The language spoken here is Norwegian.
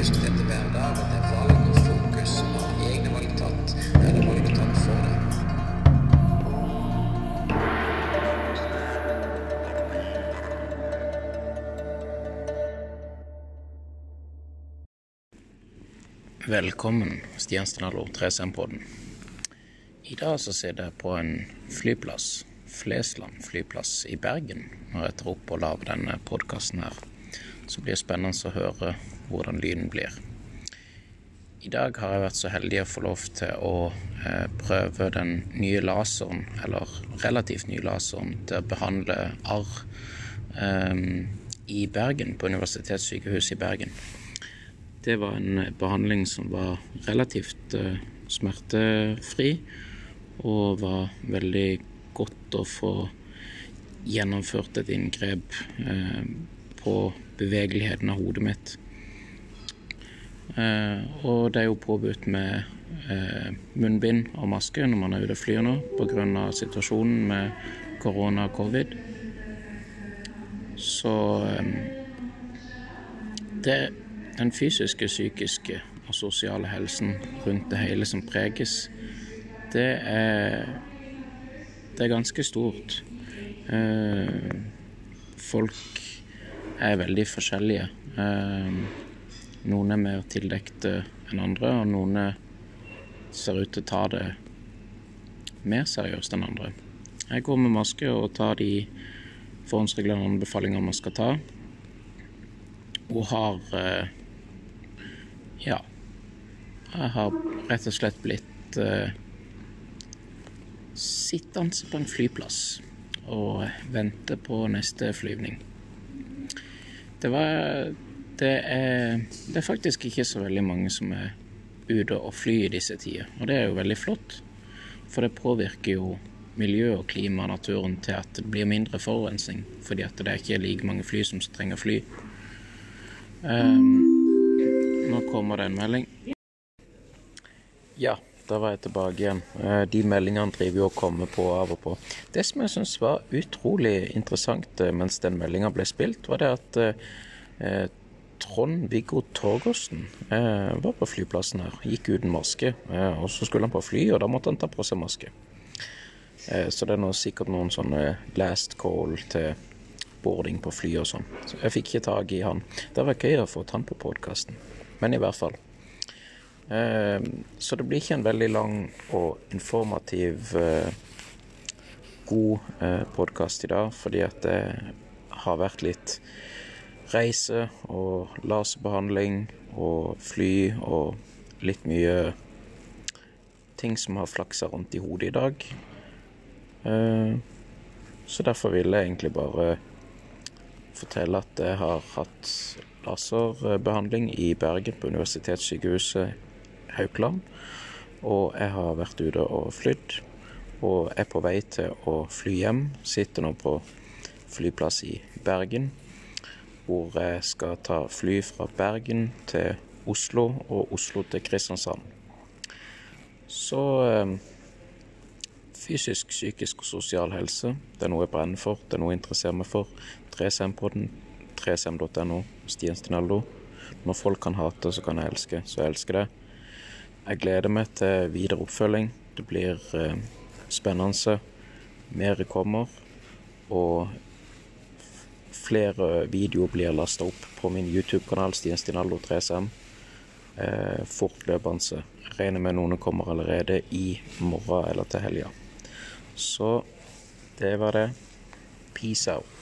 bestemte hverdag, at det er valg og fokus, og at egne valg tatt, eller valg tatt for deg. Velkommen, Stjernstad 3SM-podden. I dag så sitter jeg på en flyplass, Flesland flyplass i Bergen, når jeg tar opp og lager denne podkasten her. Så blir det spennende å høre hvordan lyden blir. I dag har jeg vært så heldig å få lov til å eh, prøve den nye laseren, eller relativt nye laseren, til å behandle arr eh, i Bergen, på Universitetssykehuset i Bergen. Det var en behandling som var relativt uh, smertefri, og var veldig godt å få gjennomført et inngrep uh, på bevegeligheten av hodet mitt. Uh, og det er jo påbudt med munnbind og maske når man er ute og flyr nå, pga. situasjonen med korona og covid. Så um, det den fysiske, psykiske og sosiale helsen rundt det hele som preges, det er Det er ganske stort. Eh, folk er veldig forskjellige. Eh, noen er mer tildekte enn andre, og noen ser ut til å ta det mer seriøst enn andre. Jeg går med maske og tar de forhåndsreglene og anbefalinger man skal ta, og har eh, ja. Jeg har rett og slett blitt uh, sittende på en flyplass og vente på neste flyvning. Det var det er, det er faktisk ikke så veldig mange som er ute og flyr i disse tider, og det er jo veldig flott. For det påvirker jo miljø og klima og naturen til at det blir mindre forurensning, fordi at det er ikke like mange fly som trenger fly. Um, nå kommer det en melding. Ja, da var jeg tilbake igjen. Eh, de meldingene driver jo og kommer på av og på. Det som jeg syns var utrolig interessant eh, mens den meldinga ble spilt, var det at eh, Trond-Viggo Torgersen eh, var på flyplassen her. Gikk uten maske. Eh, og så skulle han på fly, og da måtte han ta på seg maske. Eh, så det er nå sikkert noen sånne last call til boarding på fly og sånn. Så jeg fikk ikke tak i han. Det var gøy å få han på podkasten. Men i hvert fall. Eh, så det blir ikke en veldig lang og informativ, eh, god eh, podkast i dag, fordi at det har vært litt reise og laserbehandling og fly og litt mye ting som har flaksa rundt i hodet i dag. Så derfor vil jeg egentlig bare fortelle at jeg har hatt laserbehandling i Bergen på Universitetssykehuset Haukeland. Og jeg har vært ute og flydd, og er på vei til å fly hjem. Sitter nå på flyplass i Bergen, hvor jeg skal ta fly fra Bergen til Oslo og Oslo til Kristiansand. Så eh, fysisk, psykisk og sosial helse, det er noe jeg brenner for, det er noe jeg interesserer meg for. 3SM-podden 3SM.no, Stian Stinaldo. Når folk kan hate, så kan jeg elske. Så jeg elsker det. Jeg gleder meg til videre oppfølging. Det blir eh, spennende. Mer kommer. Og flere videoer blir lasta opp på min YouTube-kanal Stian Stinaldo 3SM Eh, fortløpende. Regner med noen kommer allerede i morgen eller til helga. Så det var det. Peace out.